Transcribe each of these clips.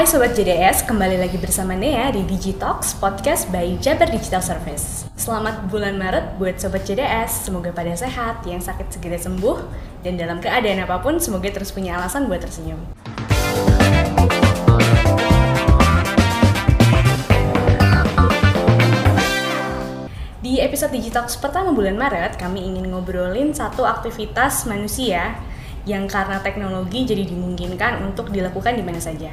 Hai Sobat JDS, kembali lagi bersama Nea di Digitalks, podcast by Jabar Digital Service. Selamat bulan Maret buat Sobat JDS, semoga pada sehat, yang sakit segera sembuh, dan dalam keadaan apa pun semoga terus punya alasan buat tersenyum. Di episode Digitalks pertama bulan Maret, kami ingin ngobrolin satu aktivitas manusia yang karena teknologi jadi dimungkinkan untuk dilakukan di mana saja.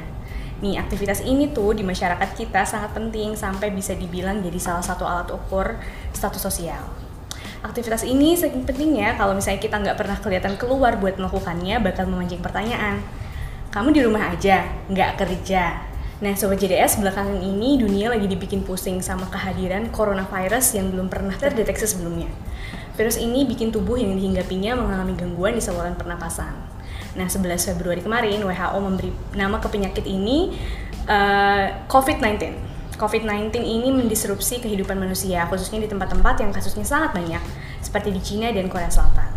Nih, aktivitas ini tuh di masyarakat kita sangat penting sampai bisa dibilang jadi salah satu alat ukur status sosial. Aktivitas ini saking pentingnya kalau misalnya kita nggak pernah kelihatan keluar buat melakukannya bakal memancing pertanyaan. Kamu di rumah aja, nggak kerja. Nah, Sobat JDS, belakangan ini dunia lagi dibikin pusing sama kehadiran coronavirus yang belum pernah terdeteksi sebelumnya. Virus ini bikin tubuh yang dihinggapinya mengalami gangguan di saluran pernapasan. Nah, 11 Februari kemarin WHO memberi nama ke penyakit ini uh, COVID-19. COVID-19 ini mendisrupsi kehidupan manusia, khususnya di tempat-tempat yang kasusnya sangat banyak, seperti di Cina dan Korea Selatan.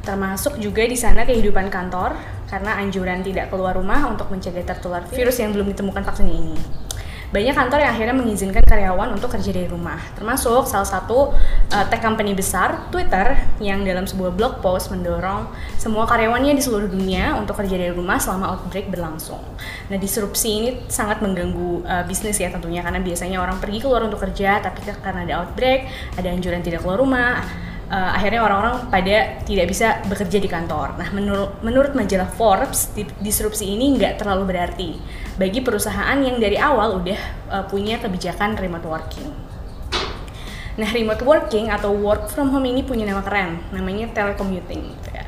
Termasuk juga di sana kehidupan kantor, karena anjuran tidak keluar rumah untuk mencegah tertular virus yang belum ditemukan vaksinnya ini banyak kantor yang akhirnya mengizinkan karyawan untuk kerja dari rumah. Termasuk salah satu uh, tech company besar, Twitter, yang dalam sebuah blog post mendorong semua karyawannya di seluruh dunia untuk kerja dari rumah selama outbreak berlangsung. Nah, disrupsi ini sangat mengganggu uh, bisnis ya tentunya karena biasanya orang pergi keluar untuk kerja, tapi karena ada outbreak, ada anjuran tidak keluar rumah, uh, akhirnya orang-orang pada tidak bisa bekerja di kantor. Nah, menurut menurut majalah Forbes, disrupsi ini nggak terlalu berarti bagi perusahaan yang dari awal udah uh, punya kebijakan remote working. Nah, remote working atau work from home ini punya nama keren, namanya telecommuting. Gitu ya.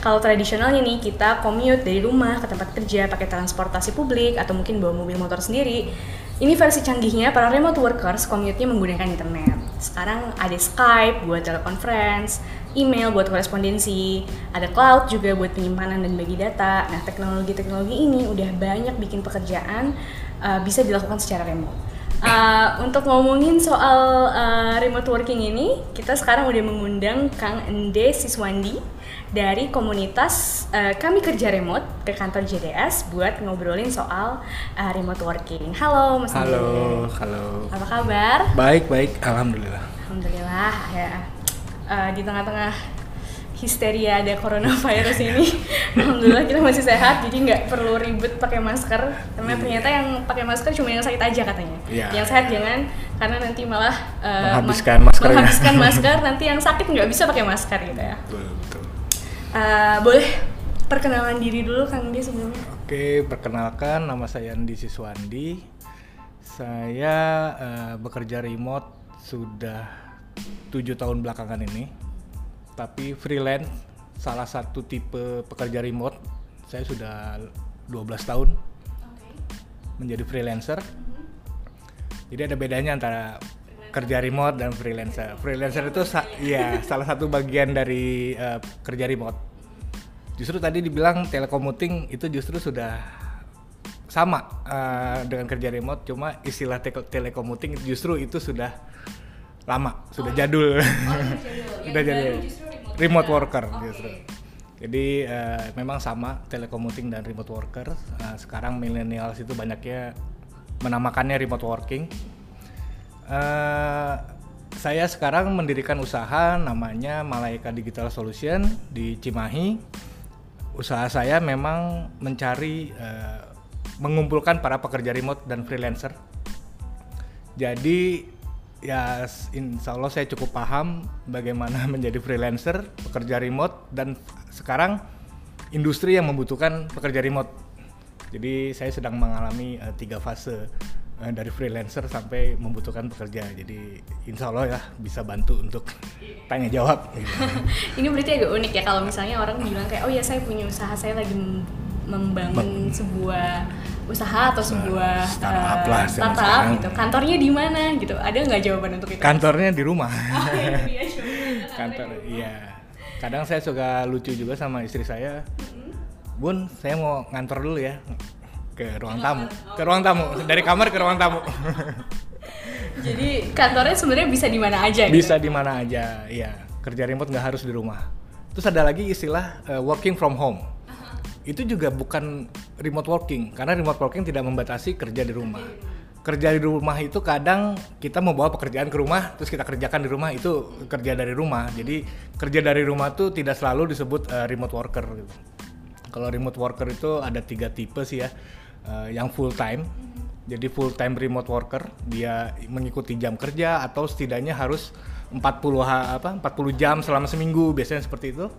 Kalau tradisionalnya nih kita commute dari rumah ke tempat kerja pakai transportasi publik atau mungkin bawa mobil motor sendiri. Ini versi canggihnya para remote workers commute-nya menggunakan internet. Sekarang ada Skype buat teleconference, email buat korespondensi, ada cloud juga buat penyimpanan dan bagi data. Nah, teknologi-teknologi ini udah banyak bikin pekerjaan uh, bisa dilakukan secara remote. Uh, untuk ngomongin soal uh, remote working ini, kita sekarang udah mengundang Kang Ende Siswandi dari komunitas uh, kami kerja remote ke kantor JDS buat ngobrolin soal uh, remote working. Halo Mas Halo, halo. Apa kabar? Baik, baik. Alhamdulillah. Alhamdulillah ya. Uh, di tengah-tengah histeria ada coronavirus ini, alhamdulillah kita masih sehat, jadi nggak perlu ribet pakai masker. Karena yeah. ternyata yang pakai masker cuma yang sakit aja katanya. Yeah. Yang sehat jangan, karena nanti malah uh, menghabiskan masker. Menghabiskan masker, nanti yang sakit nggak bisa pakai masker gitu ya. Betul, betul. Uh, boleh perkenalan diri dulu Kang Di sebelumnya. Oke, perkenalkan nama saya Andi Siswandi. Saya uh, bekerja remote sudah tujuh tahun belakangan ini. Tapi freelance salah satu tipe pekerja remote saya sudah 12 tahun okay. menjadi freelancer. Mm -hmm. Jadi ada bedanya antara kerja remote dan freelancer. Freelancer itu sa ya salah satu bagian dari uh, kerja remote. Justru tadi dibilang telekomuting itu justru sudah sama uh, dengan kerja remote, cuma istilah te telekomuting justru itu sudah lama, sudah oh. jadul. Oh, sudah jadul. Remote worker okay. justru. Jadi uh, memang sama telekomuting dan remote worker. Uh, sekarang millennials itu banyaknya menamakannya remote working Uh, saya sekarang mendirikan usaha namanya Malaika Digital Solution di Cimahi. Usaha saya memang mencari uh, mengumpulkan para pekerja remote dan freelancer. Jadi ya insya Allah saya cukup paham bagaimana menjadi freelancer, pekerja remote dan sekarang industri yang membutuhkan pekerja remote. Jadi saya sedang mengalami uh, tiga fase Eh, dari freelancer sampai membutuhkan pekerja. Jadi insya Allah ya bisa bantu untuk tanya jawab. Ini berarti agak unik ya kalau misalnya orang bilang kayak oh ya saya punya usaha saya lagi membangun Mem sebuah usaha atau sebuah startup, uh, lah, startup gitu. Kantornya di mana gitu? Ada nggak jawaban untuk itu? Kantornya di rumah. Oh, iya, Kantor, iya. Kadang saya suka lucu juga sama istri saya. Bun, saya mau ngantor dulu ya ke ruang tamu ke ruang tamu dari kamar ke ruang tamu jadi kantornya sebenarnya bisa di mana aja gitu? bisa di mana aja ya kerja remote nggak harus di rumah terus ada lagi istilah uh, working from home itu juga bukan remote working karena remote working tidak membatasi kerja di rumah. Kerja di rumah itu kadang kita mau bawa pekerjaan ke rumah terus kita kerjakan di rumah itu kerja dari rumah. Jadi kerja dari rumah tuh tidak selalu disebut uh, remote worker gitu. kalau remote worker itu ada tiga tipe sih ya uh, yang full time. Jadi full time remote worker dia mengikuti jam kerja atau setidaknya harus 40 ha- apa 40 jam selama seminggu biasanya seperti itu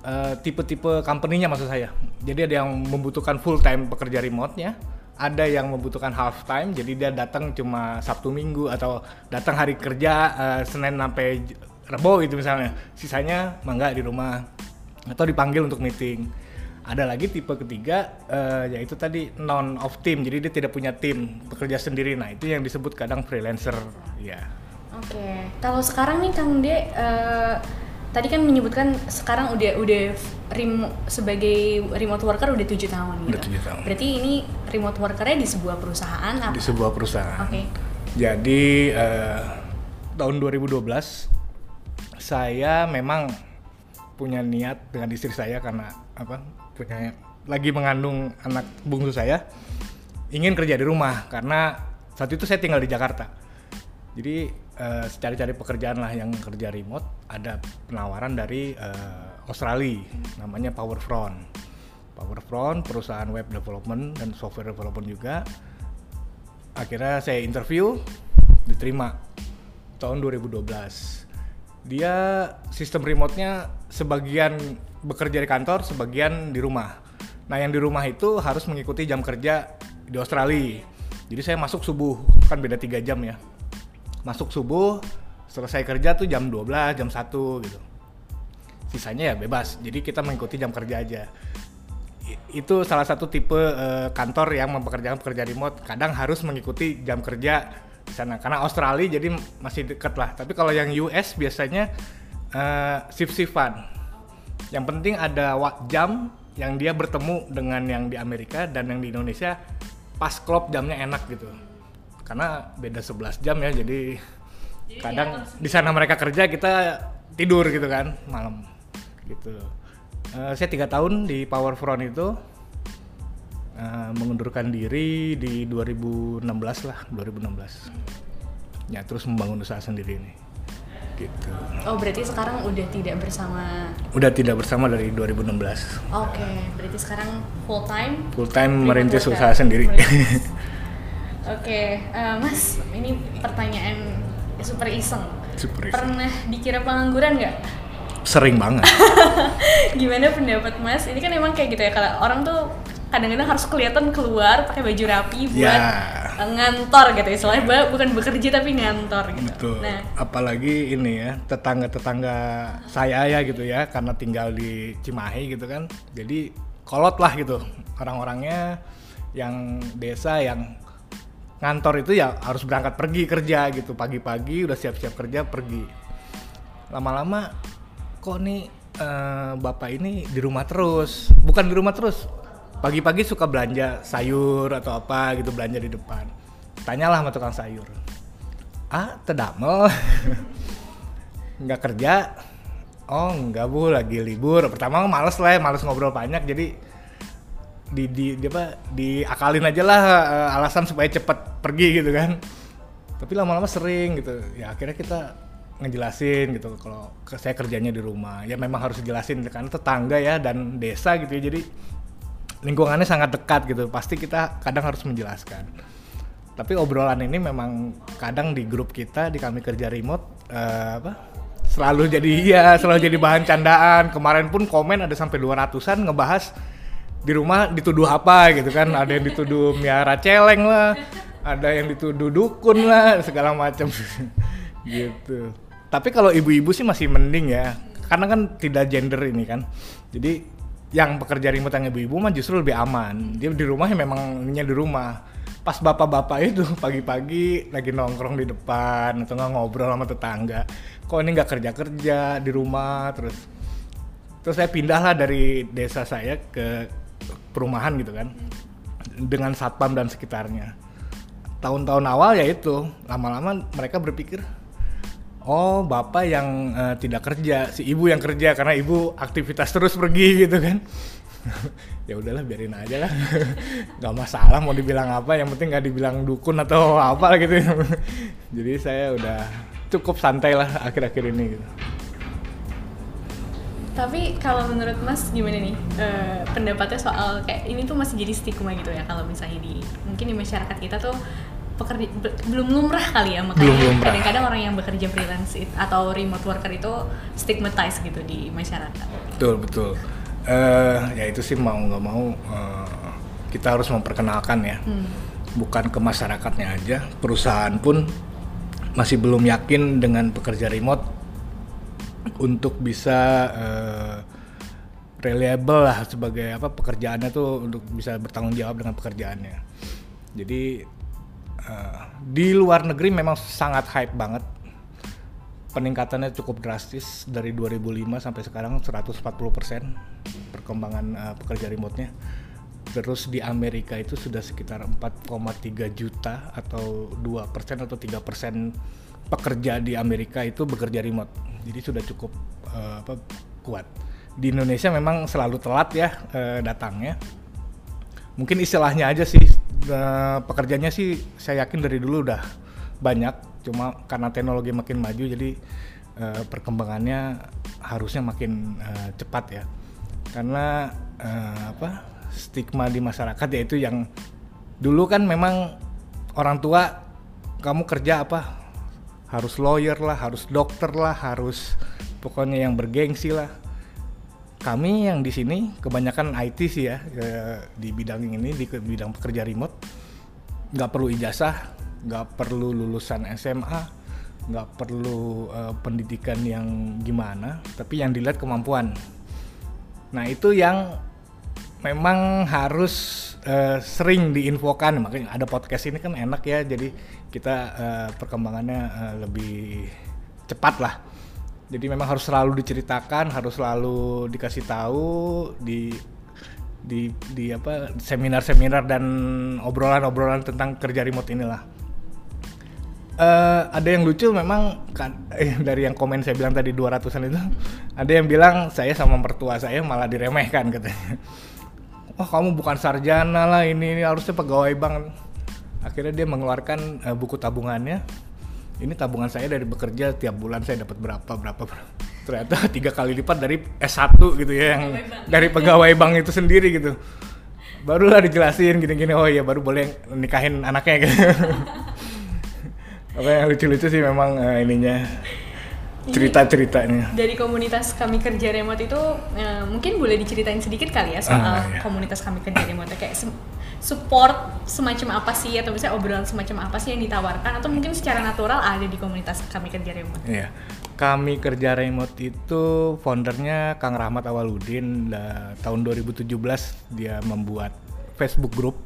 Eh, tipe-tipe company-nya maksud saya. Jadi ada yang membutuhkan full time pekerja remote-nya, ada yang membutuhkan half time, jadi dia datang cuma Sabtu Minggu atau datang hari kerja uh, Senin sampai Rebo itu misalnya. Sisanya mangga di rumah atau dipanggil untuk meeting. Ada lagi tipe ketiga uh, yaitu tadi non of team, jadi dia tidak punya tim, bekerja sendiri. Nah, itu yang disebut kadang freelancer, ya. Oke, kalau sekarang nih Kang De, eh, tadi kan menyebutkan sekarang udah udah remo, sebagai remote worker udah tujuh tahun gitu. Udah tujuh tahun. Berarti ini remote workernya di sebuah perusahaan apa? Di sebuah perusahaan. Oke. Jadi eh, tahun 2012 saya memang punya niat dengan istri saya karena apa punya lagi mengandung anak bungsu saya ingin kerja di rumah karena saat itu saya tinggal di Jakarta. Jadi eh, cari-cari pekerjaan lah yang kerja remote ada penawaran dari eh, Australia namanya Powerfront. Powerfront perusahaan web development dan software development juga. Akhirnya saya interview diterima tahun 2012 dia sistem remote-nya sebagian bekerja di kantor sebagian di rumah. Nah yang di rumah itu harus mengikuti jam kerja di Australia. Jadi saya masuk subuh kan beda tiga jam ya masuk subuh selesai kerja tuh jam 12 jam 1 gitu. Sisanya ya bebas jadi kita mengikuti jam kerja aja. I- itu salah satu tipe eh, kantor yang mempekerjakan pekerja remote kadang harus mengikuti jam kerja di sana. Karena Australia jadi masih dekat lah tapi kalau yang US biasanya eh, shift shiftan yang penting ada jam yang dia bertemu dengan yang di Amerika dan yang di Indonesia pas klop jamnya enak gitu karena beda 11 jam ya jadi kadang di sana mereka kerja kita tidur gitu kan malam gitu. Eh, saya tiga tahun di Powerfront itu eh, mengundurkan diri di 2016 lah 2016 ya terus membangun usaha sendiri ini gitu. Oh berarti sekarang udah tidak bersama. udah tidak bersama dari 2016 Oke, berarti sekarang full time. full time merintis usaha sendiri Oke, eh, Mas, ini pertanyaan super iseng. Super iseng. Pernah dikira pengangguran nggak? sering banget Gimana pendapat Mas? Ini kan emang kayak gitu ya kalau orang tuh kadang-kadang harus kelihatan keluar pakai baju rapi buat eh, ngantor gitu istilahnya ba- bukan bekerja tapi ngantor gitu. Betul. Nah, Apalagi ini ya, tetangga-tetangga saya ya gitu ya, karena tinggal di Cimahi gitu kan. Jadi kolot lah gitu orang-orangnya yang desa yang ngantor itu ya harus berangkat pergi kerja gitu. Pagi-pagi udah siap-siap kerja pergi. Lama-lama kok nih eh, bapak ini di rumah terus. Bukan di rumah terus pagi-pagi suka belanja sayur atau apa gitu belanja di depan. Tanyalah sama tukang sayur. Ah tedamel nggak kerja. Oh nggak bu lagi libur. Pertama males lah ya males ngobrol banyak. Jadi di di, di apa diakalin aja lah eh, alasan supaya cepet pergi gitu kan. Tapi lama-lama sering gitu. Ya akhirnya kita ngejelasin gitu kalau saya kerjanya di rumah. Ya memang harus dijelasin karena tetangga ya dan desa gitu ya. Jadi lingkungannya sangat dekat gitu. Pasti kita kadang harus menjelaskan. Tapi obrolan ini memang kadang di grup kita di kami kerja remote eh, apa selalu jadi iya selalu jadi bahan candaan. Kemarin pun komen ada sampai 200an ngebahas di rumah dituduh apa gitu kan. Ada yang dituduh miara celeng lah ada yang dituduh dukun lah segala macam. Gitu. Tapi kalau ibu-ibu sih masih mending ya karena kan tidak gender ini kan. Jadi yang pekerja remote yang ibu-ibu mah justru lebih aman. Dia di rumah ya memangnya di rumah. Pas bapak-bapak itu pagi-pagi lagi nongkrong di depan atau nggak ngobrol sama tetangga. Kok ini nggak kerja-kerja di rumah terus terus saya pindah lah dari desa saya ke perumahan gitu kan dengan satpam dan sekitarnya. Tahun-tahun awal ya itu lama-lama mereka berpikir oh bapak yang eh, tidak kerja si ibu yang kerja karena ibu aktivitas terus pergi gitu kan. Ya udahlah biarin aja lah. Nggak masalah mau dibilang apa yang penting nggak dibilang dukun atau apa gitu. Jadi saya udah cukup santai lah akhir-akhir ini gitu. Tapi kalau menurut Mas gimana nih eh, pendapatnya soal kayak ini tuh masih jadi stigma gitu ya kalau misalnya di mungkin di masyarakat kita tuh pekerja be- belum lumrah kali ya makanya kadang-kadang orang yang bekerja freelance it- atau remote worker itu stigmatized gitu di masyarakat. betul betul Eh ya itu sih mau nggak mau eh, kita harus memperkenalkan ya Hmm. bukan ke masyarakatnya aja perusahaan pun masih belum yakin dengan pekerja remote untuk bisa eh, reliable lah sebagai apa pekerjaannya tuh untuk bisa bertanggung jawab dengan pekerjaannya jadi eh, di luar negeri memang sangat hype banget peningkatannya cukup drastis dari 2005 sampai sekarang 140% perkembangan eh, pekerja remote-nya. Terus di Amerika itu sudah sekitar 4,3 juta atau 2% atau 3% pekerja di Amerika itu bekerja remote. Jadi sudah cukup eh, apa kuat. Di Indonesia memang selalu telat ya eh, datangnya. Mungkin istilahnya aja sih eh, pekerjanya sih saya yakin dari dulu udah banyak cuma karena teknologi makin maju jadi eh, perkembangannya harusnya makin eh, cepat ya karena eh, apa stigma di masyarakat yaitu yang dulu kan memang orang tua kamu kerja apa harus lawyer lah harus dokter lah harus pokoknya yang bergengsi lah. Kami yang di sini kebanyakan IT sih ya eh, di bidang ini di bidang pekerja remote. Nggak perlu ijazah nggak perlu lulusan SMA nggak perlu eh, pendidikan yang gimana tapi yang dilihat kemampuan. Nah itu yang memang harus eh, sering diinfokan. Makanya ada podcast ini kan enak ya jadi kita eh, perkembangannya eh, lebih cepat lah. Jadi memang harus selalu diceritakan harus selalu dikasih tahu di di di apa seminar-seminar dan obrolan-obrolan tentang kerja remote inilah. Eh, ada yang lucu memang kan eh, dari yang komen saya bilang tadi 200-an itu ada yang bilang saya sama mertua saya malah diremehkan katanya. Wah kamu bukan sarjana lah ini, ini harusnya pegawai bank akhirnya dia mengeluarkan eh, buku tabungannya. Ini tabungan saya dari bekerja tiap bulan saya dapat berapa berapa berapa. ternyata tiga kali lipat dari S1 gitu ya yang Pegawai dari pegawai bank itu sendiri gitu. Barulah dijelasin gini-gini oh iya baru boleh nikahin anaknya. Gitu apa yang lucu-lucu sih memang eh, ininya cerita-ceritanya. Dari komunitas kami kerja remote itu eh, mungkin boleh diceritain sedikit kali ya soal Ah, iya. komunitas kami kerja remote kayak support semacam apa sih atau misalnya obrolan semacam apa sih yang ditawarkan atau mungkin secara natural ada di komunitas kami kerja remote. Iya. Kami kerja remote itu foundernya Kang Rahmat Awaludin tahun 2017 dia membuat Facebook group.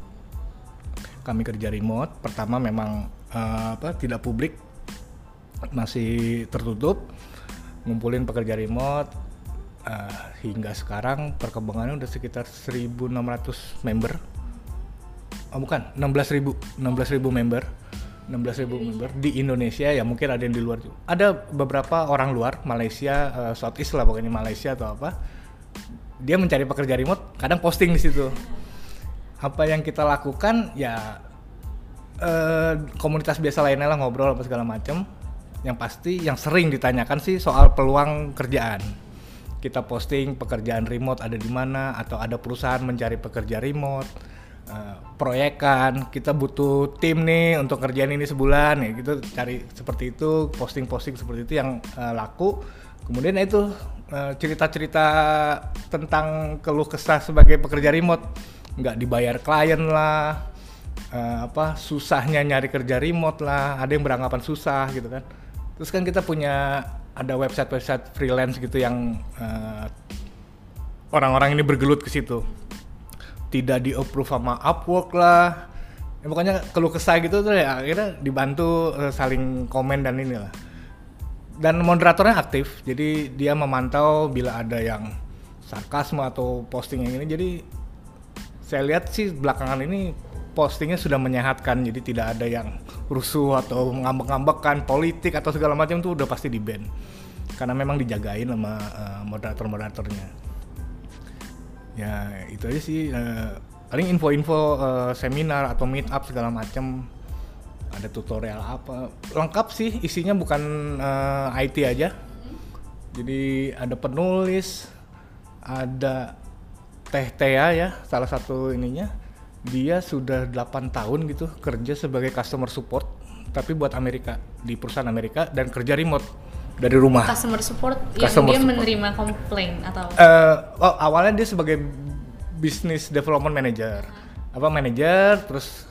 Kami kerja remote. Pertama memang eh, apa tidak publik masih tertutup. Ngumpulin pekerja remote eh, hingga sekarang perkembangannya udah sekitar 1.600 member. Oh bukan, 16.000 16.000 member. 16.000 member di Indonesia ya mungkin ada yang di luar juga. Ada beberapa orang luar Malaysia, eh, Southeast lah pokoknya Malaysia atau apa. Dia mencari pekerja remote, kadang posting di situ. Apa yang kita lakukan ya eh, komunitas biasa lainnya lah ngobrol apa segala macam. Yang pasti yang sering ditanyakan sih soal peluang kerjaan. Kita posting pekerjaan remote ada di mana atau ada perusahaan mencari pekerja remote eh, proyekan kita butuh tim nih untuk kerjaan ini sebulan ya gitu. Cari seperti itu posting-posting seperti itu yang eh, laku. Kemudian itu eh, cerita-cerita tentang keluh kesah sebagai pekerja remote. Nggak dibayar klien lah eh, apa susahnya nyari kerja remote lah ada yang beranggapan susah gitu kan. Terus kan kita punya ada website-website freelance gitu yang eh, orang-orang ini bergelut ke situ tidak di approve sama Upwork lah. Ya, pokoknya keluh kesah gitu tuh ya akhirnya dibantu eh, saling komen dan inilah. Dan moderatornya aktif jadi dia memantau bila ada yang sarkasme atau posting yang ini. Jadi saya lihat sih belakangan ini postingnya sudah menyehatkan jadi tidak ada yang rusuh atau ngambek-ngambekan politik atau segala macam tuh udah pasti di ban. Karena memang dijagain sama eh, moderator-moderatornya ya itu aja sih. Eh, paling info-info eh, seminar atau meet up segala macam ada tutorial apa. Lengkap sih isinya bukan eh, IT aja. Jadi ada penulis ada Teh Tea ya salah satu ininya. Dia sudah 8 tahun gitu kerja sebagai customer support tapi buat Amerika di perusahaan Amerika dan kerja remote dari rumah. Customer support Customer yang dia support. menerima komplain atau? Eh, oh, awalnya dia sebagai business development manager. Apa manager terus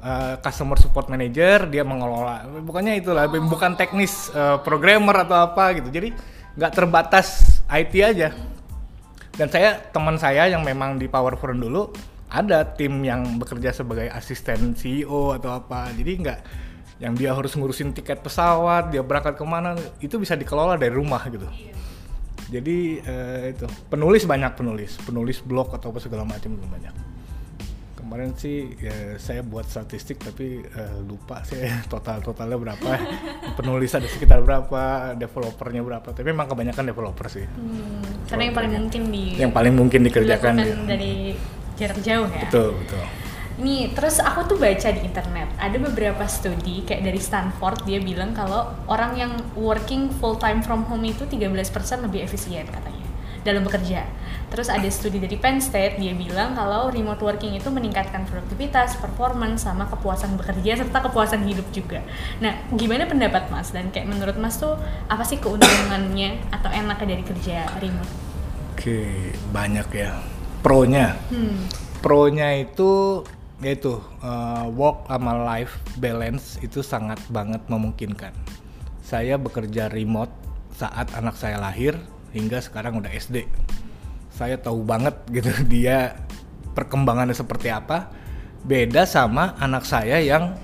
eh, customer support manager dia mengelola. Bukannya itulah bukan teknis eh, programmer atau apa gitu. Jadi nggak terbatas IT aja. Dan saya teman saya yang memang di Powerfront dulu ada tim yang bekerja sebagai asisten CEO atau apa. Jadi nggak yang dia harus ngurusin tiket pesawat dia berangkat ke mana itu bisa dikelola dari rumah gitu. Jadi eh, itu penulis banyak penulis penulis blog atau apa segala macam itu banyak. Kemarin sih ya, saya buat statistik tapi eh, lupa saya total totalnya berapa. Penulis ada sekitar berapa developernya berapa. Tapi memang kebanyakan developer sih. Hmm, karena yang paling mungkin di yang paling mungkin dikerjakan dilakukan dia. dari jarak jauh ya. betul betul Ini terus aku tuh baca di internet ada beberapa studi kayak dari Stanford dia bilang kalau orang yang working full time from home itu 13% lebih efisien katanya dalam bekerja. Terus ada studi dari Penn State dia bilang kalau remote working itu meningkatkan produktivitas, performance sama kepuasan bekerja serta kepuasan hidup juga. Nah, gimana pendapat Mas dan kayak menurut Mas tuh apa sih keuntungannya atau enaknya dari kerja remote? oke banyak ya pro-nya Hmm. pro-nya itu yaitu uh, work sama life balance itu sangat banget memungkinkan. Saya bekerja remote saat anak saya lahir hingga sekarang udah SD. Saya tahu banget gitu dia perkembangannya seperti apa. Beda sama anak saya yang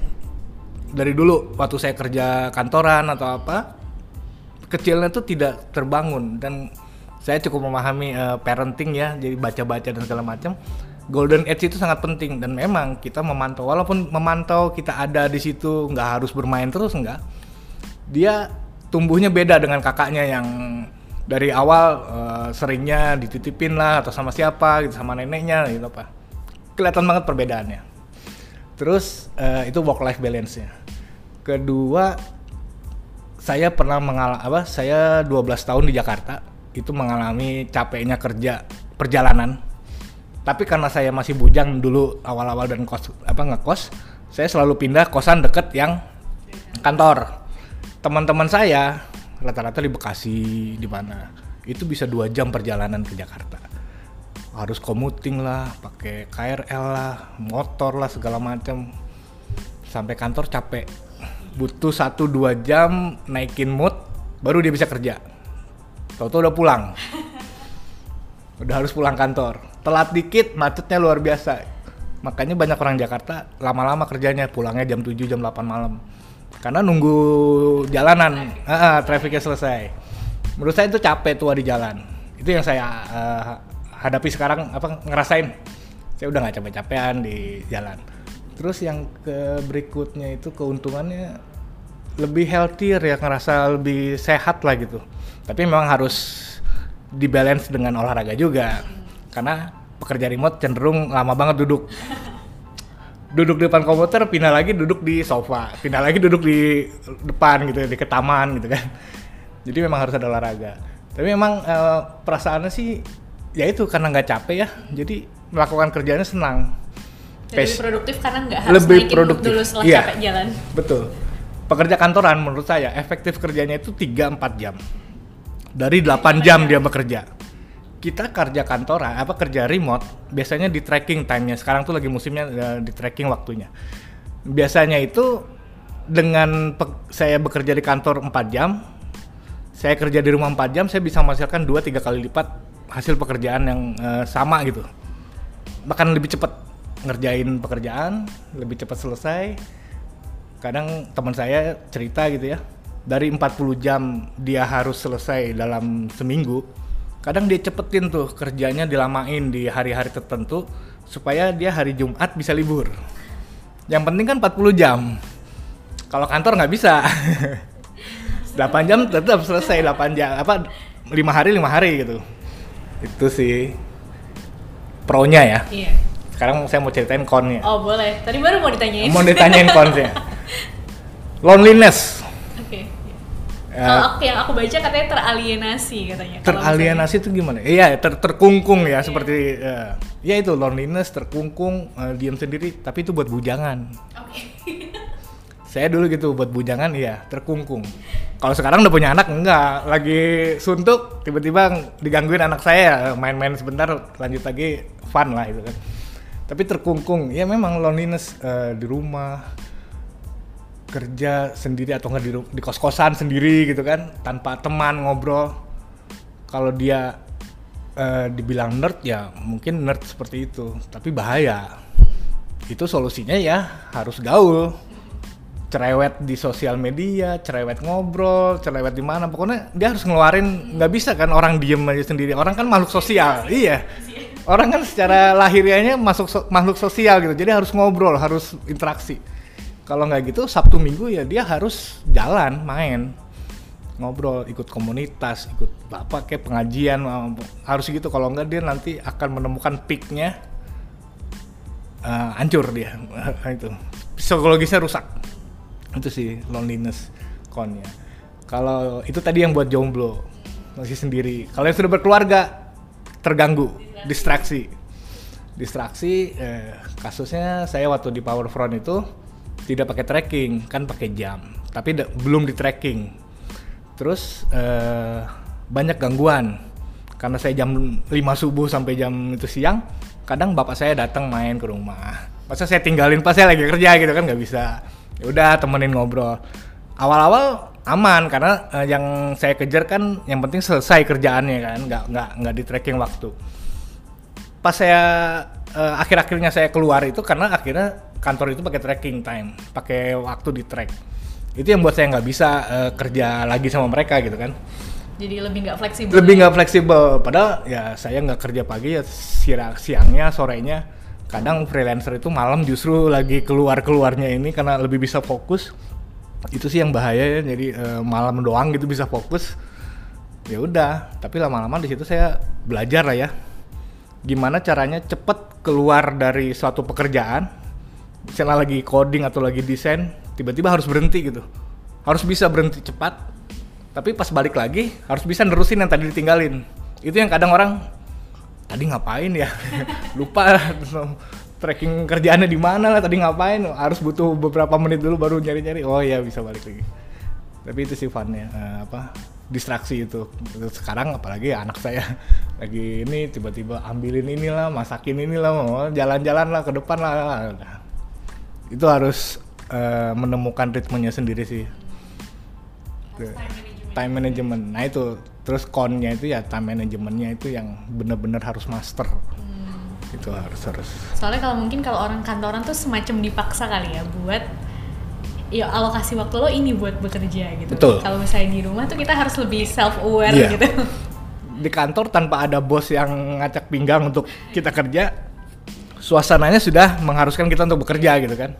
dari dulu waktu saya kerja kantoran atau apa kecilnya tuh tidak terbangun dan saya cukup memahami eh, parenting ya jadi baca-baca dan segala macam golden age itu sangat penting dan memang kita memantau walaupun memantau kita ada di situ nggak harus bermain terus nggak. Dia tumbuhnya beda dengan kakaknya yang dari awal eh, seringnya dititipin lah atau sama siapa gitu sama neneknya gitu apa kelihatan banget perbedaannya. Terus eh, itu work life balance nya kedua saya pernah mengalami apa saya 12 tahun di Jakarta itu mengalami capeknya kerja perjalanan tapi karena saya masih bujang dulu awal-awal dan kos apa ngekos saya selalu pindah kosan deket yang kantor. Teman-teman saya rata-rata di Bekasi di mana itu bisa dua jam perjalanan ke Jakarta. Harus commuting lah pakai KRL lah motor lah segala macam. Sampai kantor capek. Butuh satu dua jam naikin mood baru dia bisa kerja. Tahu-tahu udah pulang. Udah harus pulang kantor telat dikit macetnya luar biasa. Makanya banyak orang Jakarta lama-lama kerjanya pulangnya jam 7 jam 8 malam. Karena nunggu jalanan ah, ah, trafficnya selesai. Menurut saya itu capek tua di jalan. Itu yang saya eh, hadapi sekarang apa ngerasain. Saya udah nggak capek-capean di jalan. Terus yang ke berikutnya itu keuntungannya lebih healthier ya ngerasa lebih sehat lah gitu. Tapi memang harus dibalance dengan olahraga juga. Karena pekerja remote cenderung lama banget duduk duduk di depan komputer pindah lagi duduk di sofa pindah lagi duduk di depan gitu di ketaman gitu kan jadi memang harus ada olahraga tapi memang eh, perasaannya sih ya itu karena nggak capek ya jadi melakukan kerjanya senang Pace- lebih produktif karena nggak harus lebih naikin produktif. dulu setelah Iya. capek jalan. Betul. Pekerja kantoran menurut saya efektif kerjanya itu 3-4 jam. Dari 8 jam dia bekerja. Kita kerja kantoran, apa kerja remote, biasanya di tracking time-nya. Sekarang tuh lagi musimnya eh, di tracking waktunya. Biasanya itu dengan saya bekerja di kantor 4 jam, saya kerja di rumah 4 jam, saya bisa menghasilkan 2-3 kali lipat hasil pekerjaan yang eh, sama gitu. Bahkan lebih cepat ngerjain pekerjaan, lebih cepat selesai, kadang teman saya cerita gitu ya dari 40 jam dia harus selesai dalam seminggu kadang dia cepetin tuh kerjanya dilamain di hari-hari tertentu supaya dia hari Jumat bisa libur yang penting kan 40 jam kalau kantor nggak bisa 8 jam tetap selesai 8 jam apa lima hari lima hari gitu itu sih pro-nya ya. Iya. Sekarang saya mau ceritain con-nya. Oh boleh. Tadi baru mau ditanyain. Mau ditanyain con-nya. Loneliness. Ya, Kalau aku yang aku baca katanya teralienasi katanya. Teralienasi itu gimana? Iya, ter terkungkung ya seperti eh, ya itu loneliness, terkungkung, eh, diam sendiri, tapi itu buat bujangan. Oke. Saya dulu gitu buat bujangan iya, terkungkung. Kalau sekarang udah punya anak enggak, lagi suntuk tiba-tiba digangguin anak saya main-main sebentar lanjut lagi fun lah itu kan. Tapi terkungkung, ya memang loneliness eh, di rumah kerja sendiri atau enggak di, di kos-kosan sendiri gitu kan, tanpa teman ngobrol. Kalau dia eh, dibilang nerd ya mungkin nerd seperti itu, tapi bahaya. Itu solusinya ya harus gaul cerewet di sosial media, cerewet ngobrol, cerewet di mana, pokoknya dia harus ngeluarin, nggak bisa kan orang diem aja sendiri, orang kan makhluk sosial, iya, orang kan secara lahiriahnya masuk so- makhluk sosial gitu, jadi harus ngobrol, harus interaksi. Kalau nggak gitu Sabtu Minggu ya dia harus jalan, main, ngobrol, ikut komunitas, ikut apa kayak pengajian, harus gitu. Kalau nggak dia nanti akan menemukan peaknya, eh, hancur dia, itu. Psikologisnya rusak. Itu sih loneliness connya kalau itu tadi yang buat jomblo masih sendiri. Kalau yang sudah berkeluarga terganggu distraksi. Distraksi eh, kasusnya saya waktu di Powerfront itu tidak pakai tracking kan pakai jam tapi belum di tracking. Terus eh, banyak gangguan. Karena saya jam 5 subuh sampai jam itu siang kadang bapak saya datang main ke rumah. Masa saya tinggalin pas saya lagi kerja gitu kan nggak bisa. Ya udah temenin ngobrol. Awal-awal aman karena eh, yang saya kejar kan yang penting selesai kerjaannya kan nggak nggak nggak di tracking waktu. Pas saya eh, akhir-akhirnya saya keluar itu karena akhirnya kantor itu pakai tracking time pakai waktu di track. Itu yang buat saya nggak bisa eh, kerja lagi sama mereka gitu kan. Jadi lebih nggak fleksibel. lebih nggak fleksibel. Padahal ya saya nggak kerja pagi ya siang siangnya sorenya. Kadang freelancer itu malam justru lagi keluar keluarnya ini karena lebih bisa fokus. Itu sih yang bahaya ya jadi eh, malam doang gitu bisa fokus. Ya udah tapi lama-lama di situ saya belajar lah ya. Gimana caranya cepet keluar dari suatu pekerjaan misalnya lagi coding atau lagi desain tiba-tiba harus berhenti gitu. Harus bisa berhenti cepat tapi pas balik lagi harus bisa nerusin yang tadi ditinggalin. Itu yang kadang orang tadi ngapain ya? Lupa tracking kerjaannya di mana lah tadi ngapain? Harus butuh beberapa menit dulu baru nyari-nyari oh ya bisa balik lagi. Tapi itu sih funnya eh, apa distraksi itu. Sekarang apalagi anak saya lagi ini tiba-tiba ambilin inilah masakin inilah jalan-jalan lah ke depan lah. Itu harus eh, menemukan ritmenya sendiri sih Tuh. time management nah itu terus connya itu ya time managementnya itu yang bener-bener harus master itu harus harus Soalnya kalau mungkin kalau orang kantoran tuh semacam dipaksa kali ya buat ya alokasi waktu lo ini buat bekerja gitu. Betul. Kalau misalnya di rumah tuh kita harus lebih self aware Iya. gitu. di kantor tanpa ada bos yang ngacak pinggang untuk kita kerja suasananya sudah mengharuskan kita untuk bekerja gitu kan.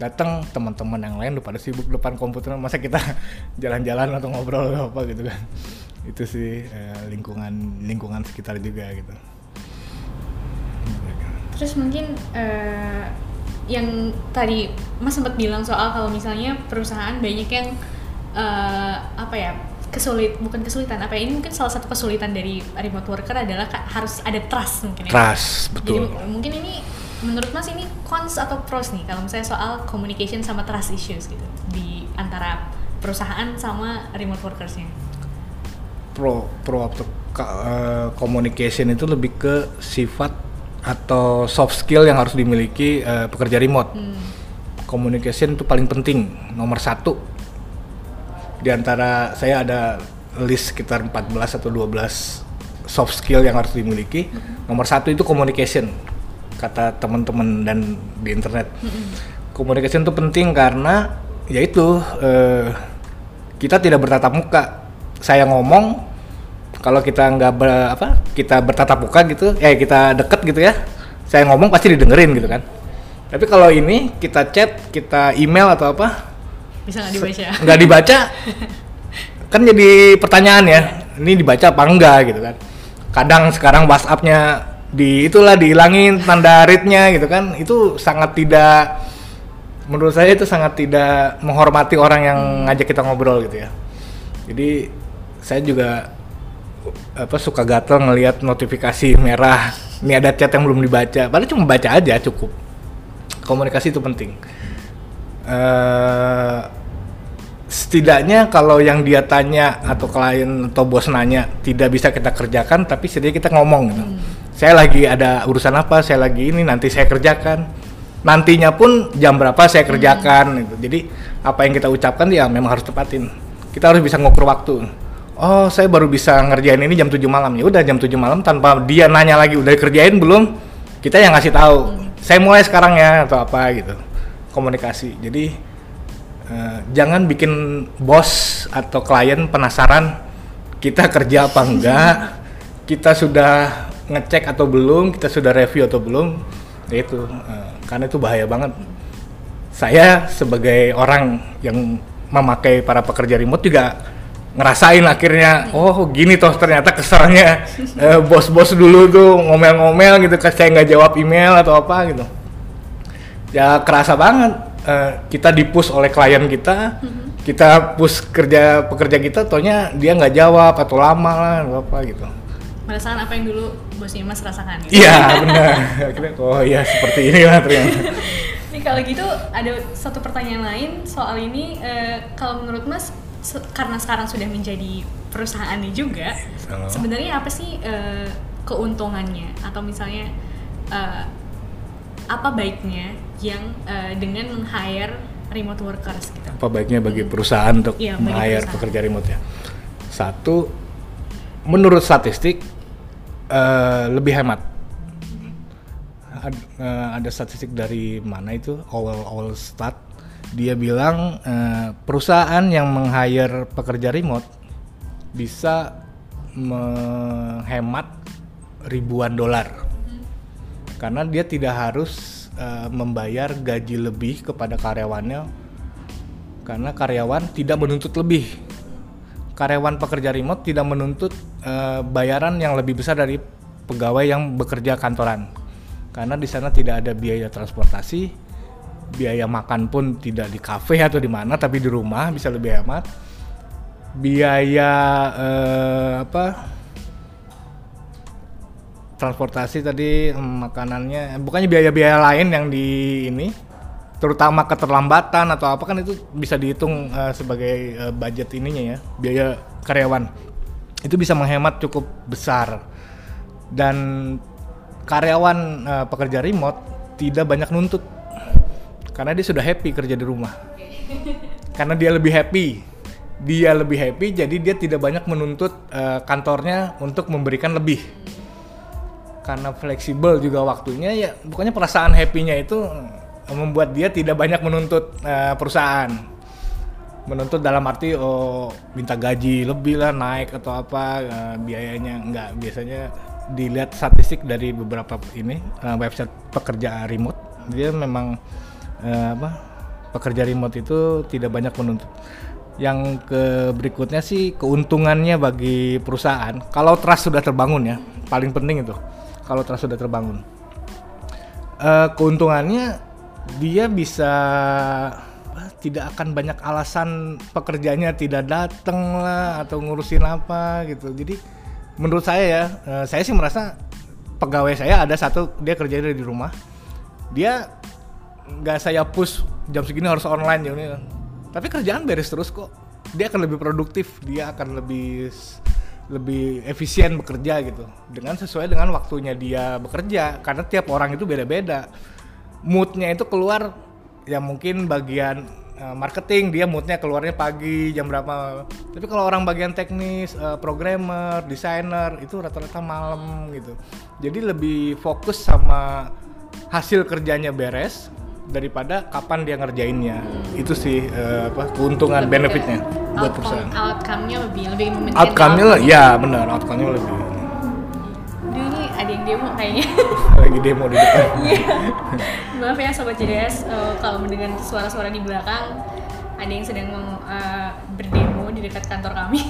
Datang teman-teman yang lain udah pada sibuk depan komputer masa kita jalan-jalan atau ngobrol atau apa gitu kan. Itu sih eh, lingkungan lingkungan sekitar juga gitu. Terus mungkin eh, yang tadi Mas sempat bilang soal kalau misalnya perusahaan banyak yang eh, apa ya kesulit bukan kesulitan apa ya ini mungkin salah satu kesulitan dari remote worker adalah harus ada trust mungkin ya. trust Jadi betul m- mungkin ini menurut Mas ini cons atau pros nih kalau misalnya soal communication sama trust issues gitu di antara perusahaan sama remote workersnya. pro pro atau eh, communication itu lebih ke sifat atau soft skill yang harus dimiliki eh, pekerja remote. Communication itu paling penting, nomor satu. Di antara saya ada list sekitar 14 atau 12 soft skill yang harus dimiliki. Nomor satu itu communication, kata teman-teman dan di internet. Communication itu penting karena yaitu eh, kita tidak bertatap muka. Saya ngomong kalau kita nggak ber- apa kita bertatap muka gitu, eh kita deket gitu ya. Saya ngomong pasti didengerin gitu kan. Tapi kalau ini kita chat, kita email atau apa, Bisa nggak dibaca? nggak dibaca? Kan jadi pertanyaan ya ini dibaca apa enggak gitu kan. Kadang sekarang WhatsAppnya di itulah dihilangin tanda readnya gitu kan. Itu sangat tidak menurut saya itu sangat tidak menghormati orang yang ngajak kita ngobrol gitu ya. Jadi saya juga apa suka gatel ngelihat notifikasi merah. Ini ada chat yang belum dibaca. Padahal cuma baca aja cukup. Komunikasi itu penting Eh, setidaknya kalau yang dia tanya atau klien atau bos nanya tidak bisa kita kerjakan tapi setidaknya kita ngomong gitu. Saya lagi ada urusan apa saya lagi ini nanti saya kerjakan. Nantinya pun jam berapa saya kerjakan gitu. Jadi apa yang kita ucapkan ya memang harus tepatin. Kita harus bisa ngukur waktu. Oh saya baru bisa ngerjain ini jam 7 malam. Ya udah jam 7 malam tanpa dia nanya lagi udah kerjain belum? Kita yang ngasih tahu. Saya mulai sekarang ya atau apa gitu komunikasi. Jadi eh, jangan bikin bos atau klien penasaran kita kerja apa enggak kita sudah ngecek atau belum kita sudah review atau belum ya itu eh, karena itu bahaya banget. Saya sebagai orang yang memakai para pekerja remote juga ngerasain akhirnya oh gini toh ternyata kesannya eh, bos-bos dulu tuh ngomel-ngomel gitu saya nggak jawab email atau apa gitu ya kerasa banget. Eh, kita dipus oleh klien kita. Kita push kerja pekerja kita tonya dia nggak jawab atau lama lah apa gitu. Merasakan apa yang dulu bosnya Mas rasakan gitu. iya benar. Akhirnya oh iya seperti inilah ternyata. Nih kalau gitu ada satu pertanyaan lain soal ini. Eh, kalau menurut Mas se- karena sekarang sudah menjadi perusahaannya juga Halo. sebenarnya apa sih eh, keuntungannya? Atau misalnya eh, apa baiknya yang eh, dengan meng-hire remote workers gitu. apa baiknya bagi perusahaan untuk Iya, bagi hire perusahaan. pekerja remote ya? Satu menurut statistik eh, lebih hemat. Ad- eh, ada statistik dari mana itu? Owl Owl Stat. Dia bilang eh, perusahaan yang meng-hire pekerja remote bisa menghemat ribuan dolar. Karena dia tidak harus eh, membayar gaji lebih kepada karyawannya karena karyawan tidak menuntut lebih. Karyawan pekerja remote tidak menuntut eh, bayaran yang lebih besar dari pegawai yang bekerja kantoran. Karena di sana tidak ada biaya transportasi biaya makan pun tidak di kafe atau di mana tapi di rumah bisa lebih hemat. Biaya eh, apa transportasi tadi em, makanannya bukannya biaya-biaya lain yang di ini terutama keterlambatan atau apa kan itu bisa dihitung eh, sebagai eh, budget ininya ya biaya karyawan. Itu bisa menghemat cukup besar. Dan karyawan eh, pekerja remote tidak banyak nuntut. Karena dia sudah happy kerja di rumah. Karena dia lebih happy. Dia lebih happy jadi dia tidak banyak menuntut eh, kantornya untuk memberikan lebih karena fleksibel juga waktunya ya pokoknya perasaan happy-nya itu eh, membuat dia tidak banyak menuntut eh, perusahaan. Menuntut dalam arti oh minta gaji lebih lah naik atau apa eh, biayanya enggak. Biasanya dilihat statistik dari beberapa ini eh, website pekerja remote. Dia memang eh, apa pekerja remote itu tidak banyak menuntut. Yang ke berikutnya sih keuntungannya bagi perusahaan. Kalau trust sudah terbangun ya paling penting itu kalau trust sudah terbangun? Eh, keuntungannya dia bisa tidak akan banyak alasan pekerjanya tidak datang lah atau ngurusin apa gitu. Jadi menurut saya ya eh, saya sih merasa pegawai saya ada satu dia kerja dari rumah. Dia nggak saya push jam segini harus online jam tapi kerjaan beres terus kok. Dia akan lebih produktif dia akan lebih lebih efisien bekerja gitu. Dengan sesuai dengan waktunya dia bekerja karena tiap orang itu beda-beda. Moodnya itu keluar ya mungkin bagian eh, marketing dia moodnya keluarnya pagi jam berapa. Tapi kalau orang bagian teknis eh, programmer desainer itu rata-rata malam gitu. Jadi lebih fokus sama hasil kerjanya beres daripada kapan dia ngerjainnya itu sih eh, apa keuntungan benefitnya buat Outcome, perusahaan outcome-nya lebih lebih outcome-nya lah ya benar outcome-nya lebih Aduh, ini ada yang demo kayaknya. lagi demo di depan Iya. Maaf ya sobat JDS eh, kalau mendengar suara-suara di belakang ada yang sedang eh, berdemo di dekat kantor kami.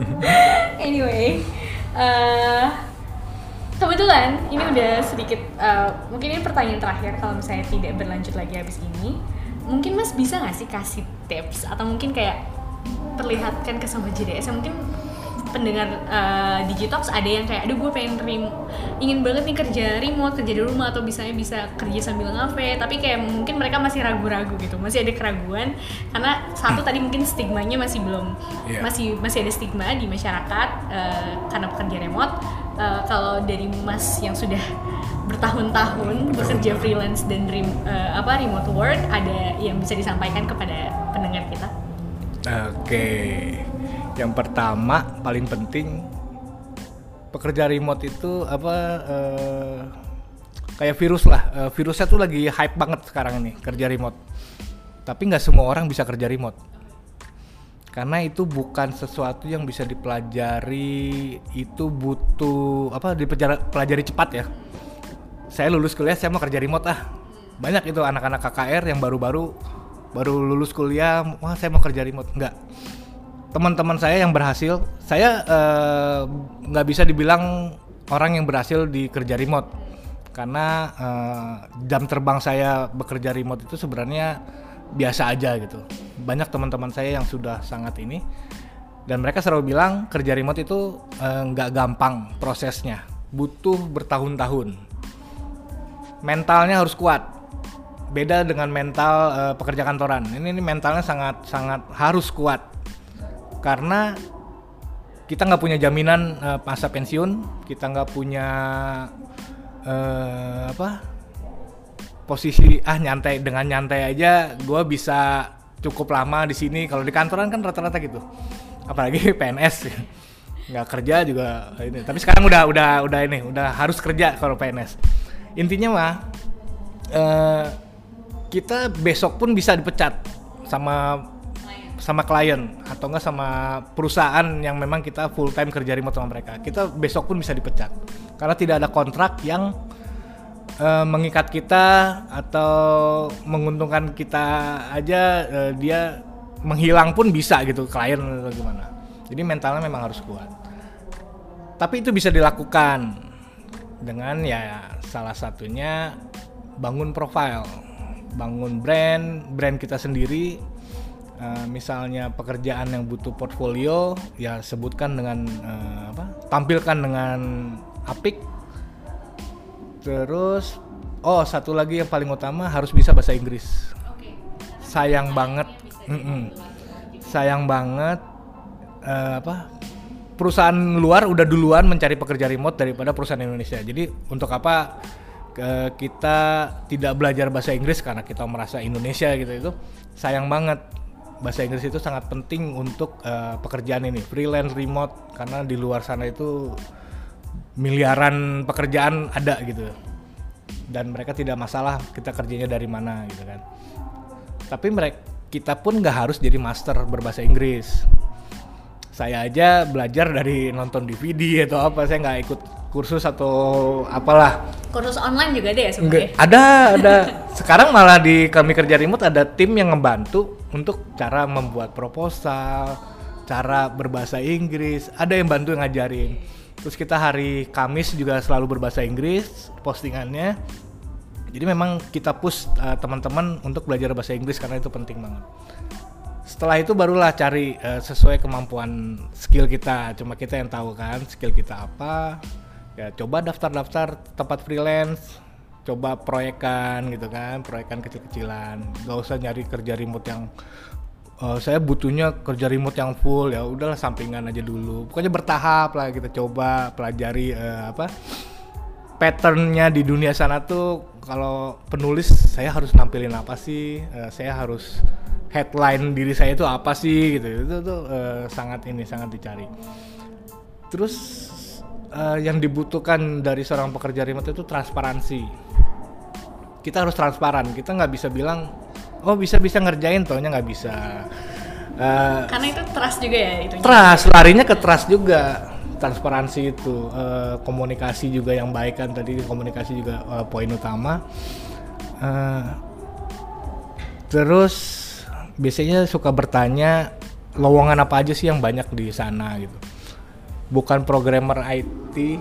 anyway, eh, kebetulan ini udah sedikit uh, mungkin ini pertanyaan terakhir kalau misalnya tidak berlanjut lagi habis ini. Mungkin mas bisa nggak sih kasih tips atau mungkin kayak perlihatkan ke sobat JDS mungkin pendengar uh, Digitox ada yang kayak aduh gue pengen rim ingin banget nih kerja remote kerja di rumah atau misalnya bisa kerja sambil ngafe. Tapi kayak mungkin mereka masih ragu-ragu gitu masih ada keraguan. Karena satu tadi mungkin stigmanya masih belum yeah. masih masih ada stigma di masyarakat uh, karena pekerja remote uh, kalau dari Mas yang sudah bertahun-tahun bekerja freelance dan rem, uh, apa remote work ada yang bisa disampaikan kepada pendengar kita? Oke. Okay yang pertama paling penting pekerja remote itu apa uh, kayak virus lah uh, virusnya tuh lagi hype banget sekarang ini kerja remote tapi nggak semua orang bisa kerja remote karena itu bukan sesuatu yang bisa dipelajari itu butuh apa dipelajari cepat ya. Saya lulus kuliah saya mau kerja remote ah. Banyak itu anak-anak KKR yang baru-baru baru lulus kuliah wah saya mau kerja remote. Enggak. Teman-teman saya yang berhasil, saya eh, nggak bisa dibilang orang yang berhasil di kerja remote. Karena uh, jam terbang saya bekerja remote itu sebenarnya biasa aja gitu. Banyak teman-teman saya yang sudah sangat ini dan mereka selalu bilang kerja remote itu eh, nggak uh, gampang prosesnya, butuh bertahun-tahun. Mentalnya harus kuat. Beda dengan mental uh, pekerja kantoran. Ini, ini mentalnya sangat sangat harus kuat karena kita nggak punya jaminan uh, masa pensiun, kita nggak punya uh, apa posisi ah nyantai dengan nyantai aja, gue bisa cukup lama di sini. Kalau di kantoran kan rata-rata gitu, apalagi PNS nggak kerja juga ini. Tapi sekarang udah udah udah ini, udah harus kerja kalau PNS. Intinya mah uh, kita besok pun bisa dipecat sama sama klien atau enggak sama perusahaan yang memang kita full time kerja remote sama mereka. Kita besok pun bisa dipecat karena tidak ada kontrak yang uh, mengikat kita atau menguntungkan kita aja uh, dia menghilang pun bisa gitu klien atau gimana. Jadi mentalnya memang harus kuat. Tapi itu bisa dilakukan dengan ya salah satunya bangun profile, bangun brand, brand kita sendiri uh, misalnya pekerjaan yang butuh portfolio ya sebutkan dengan uh, apa tampilkan dengan apik terus oh satu lagi yang paling utama harus bisa bahasa Inggris. Sayang banget. Mm -mm. sayang banget uh, apa perusahaan luar udah duluan mencari pekerja remote daripada perusahaan Indonesia. Jadi untuk apa ke kita tidak belajar bahasa Inggris karena kita merasa Indonesia gitu. Itu sayang banget. Bahasa Inggris itu sangat penting untuk uh, pekerjaan ini. Freelance remote karena di luar sana itu miliaran pekerjaan ada gitu. Dan mereka tidak masalah kita kerjanya dari mana gitu kan. Tapi mereka kita pun nggak harus jadi master berbahasa Inggris. Saya aja belajar dari nonton DVD atau apa saya nggak ikut kursus atau apalah. Kursus online juga ada ya sebenarnya ada ada. Sekarang malah di kami kerja remote ada tim yang ngebantu untuk cara membuat proposal, cara berbahasa Inggris, ada yang bantu ngajarin. Terus kita hari Kamis juga selalu berbahasa Inggris postingannya. Jadi memang kita push uh, teman-teman untuk belajar bahasa Inggris karena itu penting banget. Setelah itu barulah cari uh, sesuai kemampuan skill kita. Cuma kita yang tahu kan skill kita apa. Ya coba daftar-daftar tempat freelance coba proyekan gitu kan proyekan kecil-kecilan gak usah nyari kerja remote yang uh, saya butuhnya kerja remote yang full ya udahlah sampingan aja dulu. Pokoknya bertahap lah kita coba pelajari uh, apa patternnya di dunia sana tuh. Kalau penulis saya harus nampilin apa sih? Uh, saya harus headline diri saya itu apa sih? Gitu. Itu tuh uh, sangat ini sangat dicari. Terus uh, yang dibutuhkan dari seorang pekerja remote itu transparansi. Kita harus transparan. Kita nggak bisa bilang, oh bisa bisa ngerjain, tohnya nggak bisa. Uh, Karena itu trust juga ya itu. Trust, larinya ke trust juga. Transparansi itu, uh, komunikasi juga yang baik kan tadi komunikasi juga uh, poin utama. Uh, terus biasanya suka bertanya lowongan apa aja sih yang banyak di sana gitu bukan programmer IT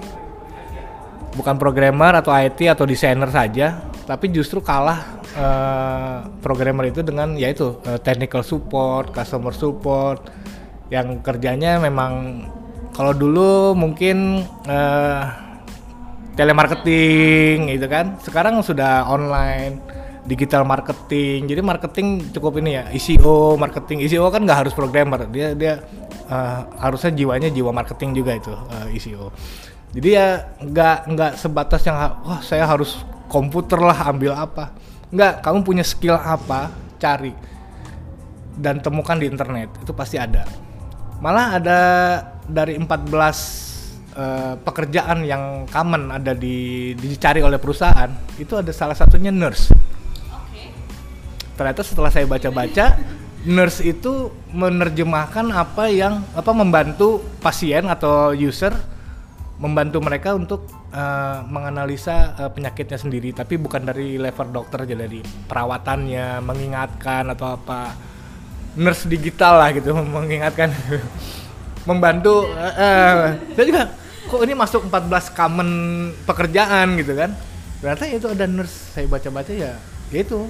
bukan programmer atau IT atau desainer saja, tapi justru kalah uh, programmer itu dengan yaitu uh, technical support, customer support yang kerjanya memang kalau dulu mungkin uh, telemarketing gitu kan, sekarang sudah online digital marketing. Jadi marketing cukup ini ya, ICO marketing. ICO kan nggak harus programmer, dia dia uh, harusnya jiwanya jiwa marketing juga itu uh, ICO jadi ya nggak nggak sebatas yang wah saya harus komputer lah ambil apa nggak kamu punya skill apa cari dan temukan di internet itu pasti ada. Malah ada dari 14 uh, eh, pekerjaan yang common ada di dicari oleh perusahaan itu ada salah satunya nurse. Ternyata setelah saya baca-baca nurse itu menerjemahkan apa yang apa membantu pasien atau user membantu mereka untuk uh, menganalisa uh, penyakitnya sendiri tapi bukan dari level dokter aja dari perawatannya mengingatkan atau apa. Nurse digital lah gitu mengingatkan. Membantu uh, uh, saya juga kok ini masuk 14 common pekerjaan? gitu kan. Ternyata itu ada nurse saya baca-baca ya, ya itu.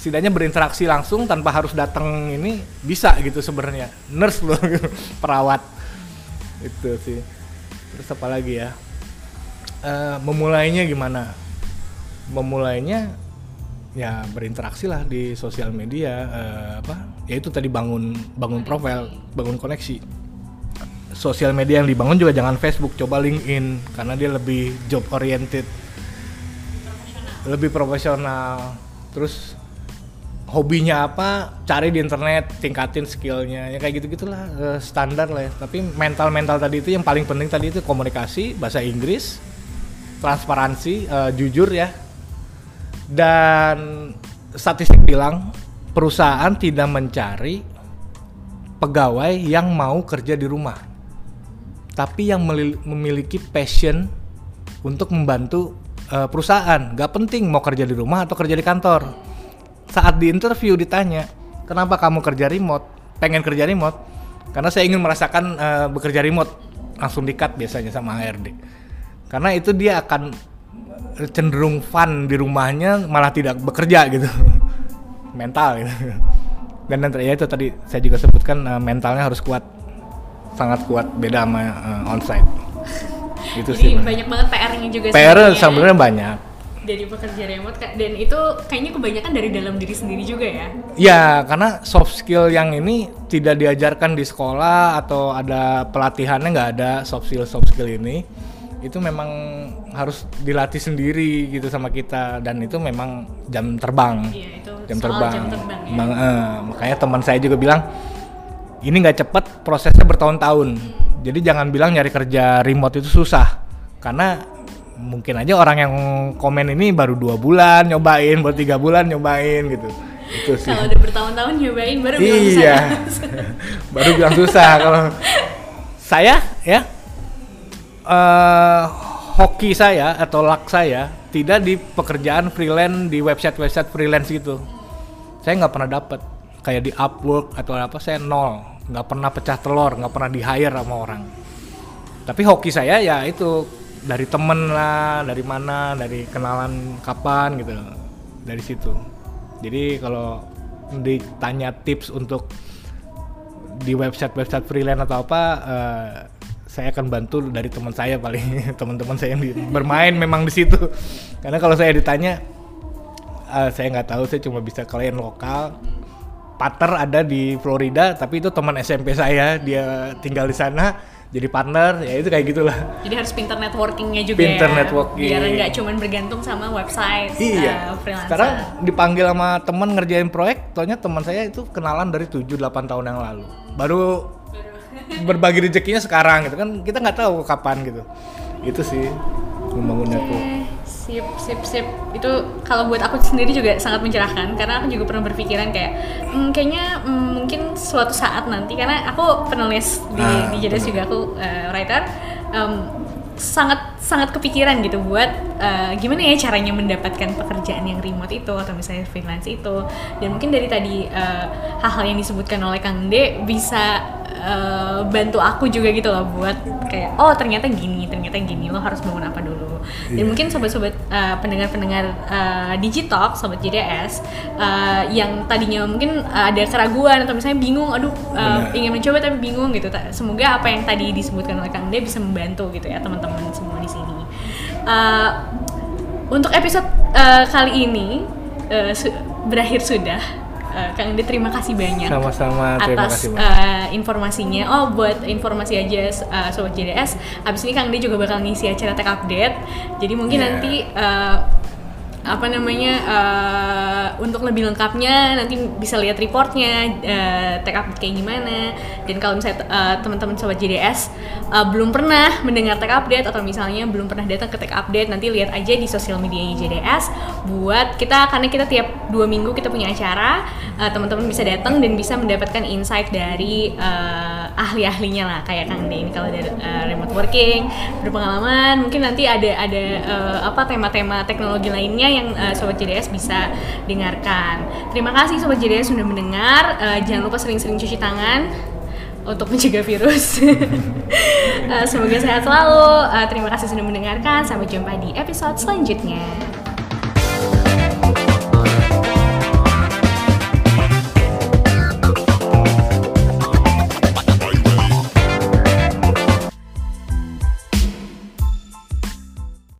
Setidaknya berinteraksi langsung tanpa harus datang ini bisa gitu sebenarnya. Nurse loh perawat. Itu sih. Terus apa lagi ya uh, memulainya gimana? Memulainya ya berinteraksi lah di sosial media uh, apa ya itu tadi bangun bangun profil bangun koneksi. Sosial media yang dibangun juga jangan Facebook coba LinkedIn karena dia lebih job oriented. Lebih profesional. Terus hobinya apa? Cari di internet tingkatin skillnya. Ya kayak gitu gitulah uh, standar lah ya. Tapi mental mental tadi itu yang paling penting tadi itu komunikasi bahasa Inggris transparansi uh, jujur ya. Dan statistik bilang perusahaan tidak mencari pegawai yang mau kerja di rumah tapi yang memiliki passion untuk membantu uh, perusahaan. Gak penting mau kerja di rumah atau kerja di kantor. Saat di interview ditanya kenapa kamu kerja remote? Pengen kerja remote? Karena saya ingin merasakan uh, bekerja remote. Langsung dikat biasanya sama HRD karena itu dia akan cenderung fun di rumahnya malah tidak bekerja gitu. Mental gitu. Dan nanti ya itu tadi saya juga sebutkan uh, mentalnya harus kuat. Sangat kuat beda sama uh, onsite. Itu Jadi sih banyak banget PR-nya juga PR sebenarnya banyak. Dari pekerja remote dan itu kayaknya kebanyakan dari dalam diri sendiri juga ya? Ya karena soft skill yang ini tidak diajarkan di sekolah atau ada pelatihannya nggak ada soft skill soft skill ini itu memang harus dilatih sendiri gitu sama kita dan itu memang jam terbang iya, itu jam terbang, jam terbang ya. Eh, makanya teman saya juga bilang ini nggak cepat prosesnya bertahun-tahun jadi jangan bilang nyari kerja remote itu susah karena mungkin aja orang yang komen ini baru dua bulan nyobain, baru tiga bulan nyobain gitu. Itu sih. Kalau udah bertahun-tahun nyobain baru bilang iya. baru bilang susah kalau saya ya uh, hoki saya atau luck saya tidak di pekerjaan freelance di website-website freelance gitu. Saya nggak pernah dapet kayak di Upwork atau apa saya nol, nggak pernah pecah telur, nggak pernah di hire sama orang. Tapi hoki saya ya itu dari temen lah dari mana dari kenalan kapan gitu dari situ jadi kalau ditanya tips untuk di website website freelance atau apa uh, saya akan bantu dari teman saya paling teman-teman saya yang di, bermain memang di situ. Karena kalau saya ditanya uh, saya nggak tahu saya cuma bisa klien lokal. Pater ada di Florida tapi itu teman SMP saya. Dia tinggal di sana jadi partner. Ya itu kayak gitulah. Jadi harus pinter networkingnya juga pinter ya networking. biar nggak cuma bergantung sama website iya. uh, sekarang dipanggil sama teman ngerjain proyek tonya teman saya itu kenalan dari 7-8 tahun yang lalu. Baru berbagi rezekinya sekarang gitu kan. Kita nggak tahu kapan gitu. Itu sih membangun network sip sip sip. Itu kalau buat aku sendiri juga sangat mencerahkan karena aku juga pernah berpikiran kayak hmm, kayaknya hmm, mungkin suatu saat nanti karena aku penulis di ah, di Jadas juga aku uh, writer. Um, sangat sangat kepikiran gitu buat uh, gimana ya caranya mendapatkan pekerjaan yang remote itu atau misalnya freelance itu. Dan mungkin dari tadi uh, hal-hal yang disebutkan oleh Kang De bisa uh, bantu aku juga gitu loh buat kayak oh ternyata gini ternyata gini lo harus bangun apa dulu Dan Iya. mungkin sobat-sobat uh, pendengar-pendengar uh, Digitalk, sobat JDS uh, yang tadinya mungkin uh, ada keraguan atau misalnya bingung, aduh uh, ingin mencoba tapi bingung gitu. Semoga apa yang tadi disebutkan oleh Kang De bisa membantu gitu ya teman-teman semua di sini. Uh, untuk episode uh, kali ini uh, su- berakhir sudah. Uh, Kang De terima kasih banyak Sama-sama, terima atas kasih, uh, informasinya. Oh, buat informasi aja uh, sobat JDS. Abis ini Kang De juga bakal ngisi acara tech update. Jadi mungkin Yeah. nanti uh, apa namanya uh, untuk lebih lengkapnya nanti bisa lihat reportnya uh, tech update kayak gimana. Dan kalau misalnya uh, teman-teman sobat JDS uh, belum pernah mendengar tech update atau misalnya belum pernah datang ke tech update, nanti lihat aja di sosial media JDS. Buat kita karena kita tiap dua minggu kita punya acara, uh, teman-teman bisa datang dan bisa mendapatkan insight dari uh, ahli-ahlinya lah kayak Kang De ini kalau dari uh, remote working berpengalaman mungkin nanti ada ada uh, apa tema-tema teknologi lainnya yang uh, sobat JDS bisa dengarkan. Terima kasih sobat JDS sudah mendengar. Uh, jangan lupa sering-sering cuci tangan untuk mencegah virus. Uh, semoga sehat selalu. Uh, terima kasih sudah mendengarkan. Sampai jumpa di episode selanjutnya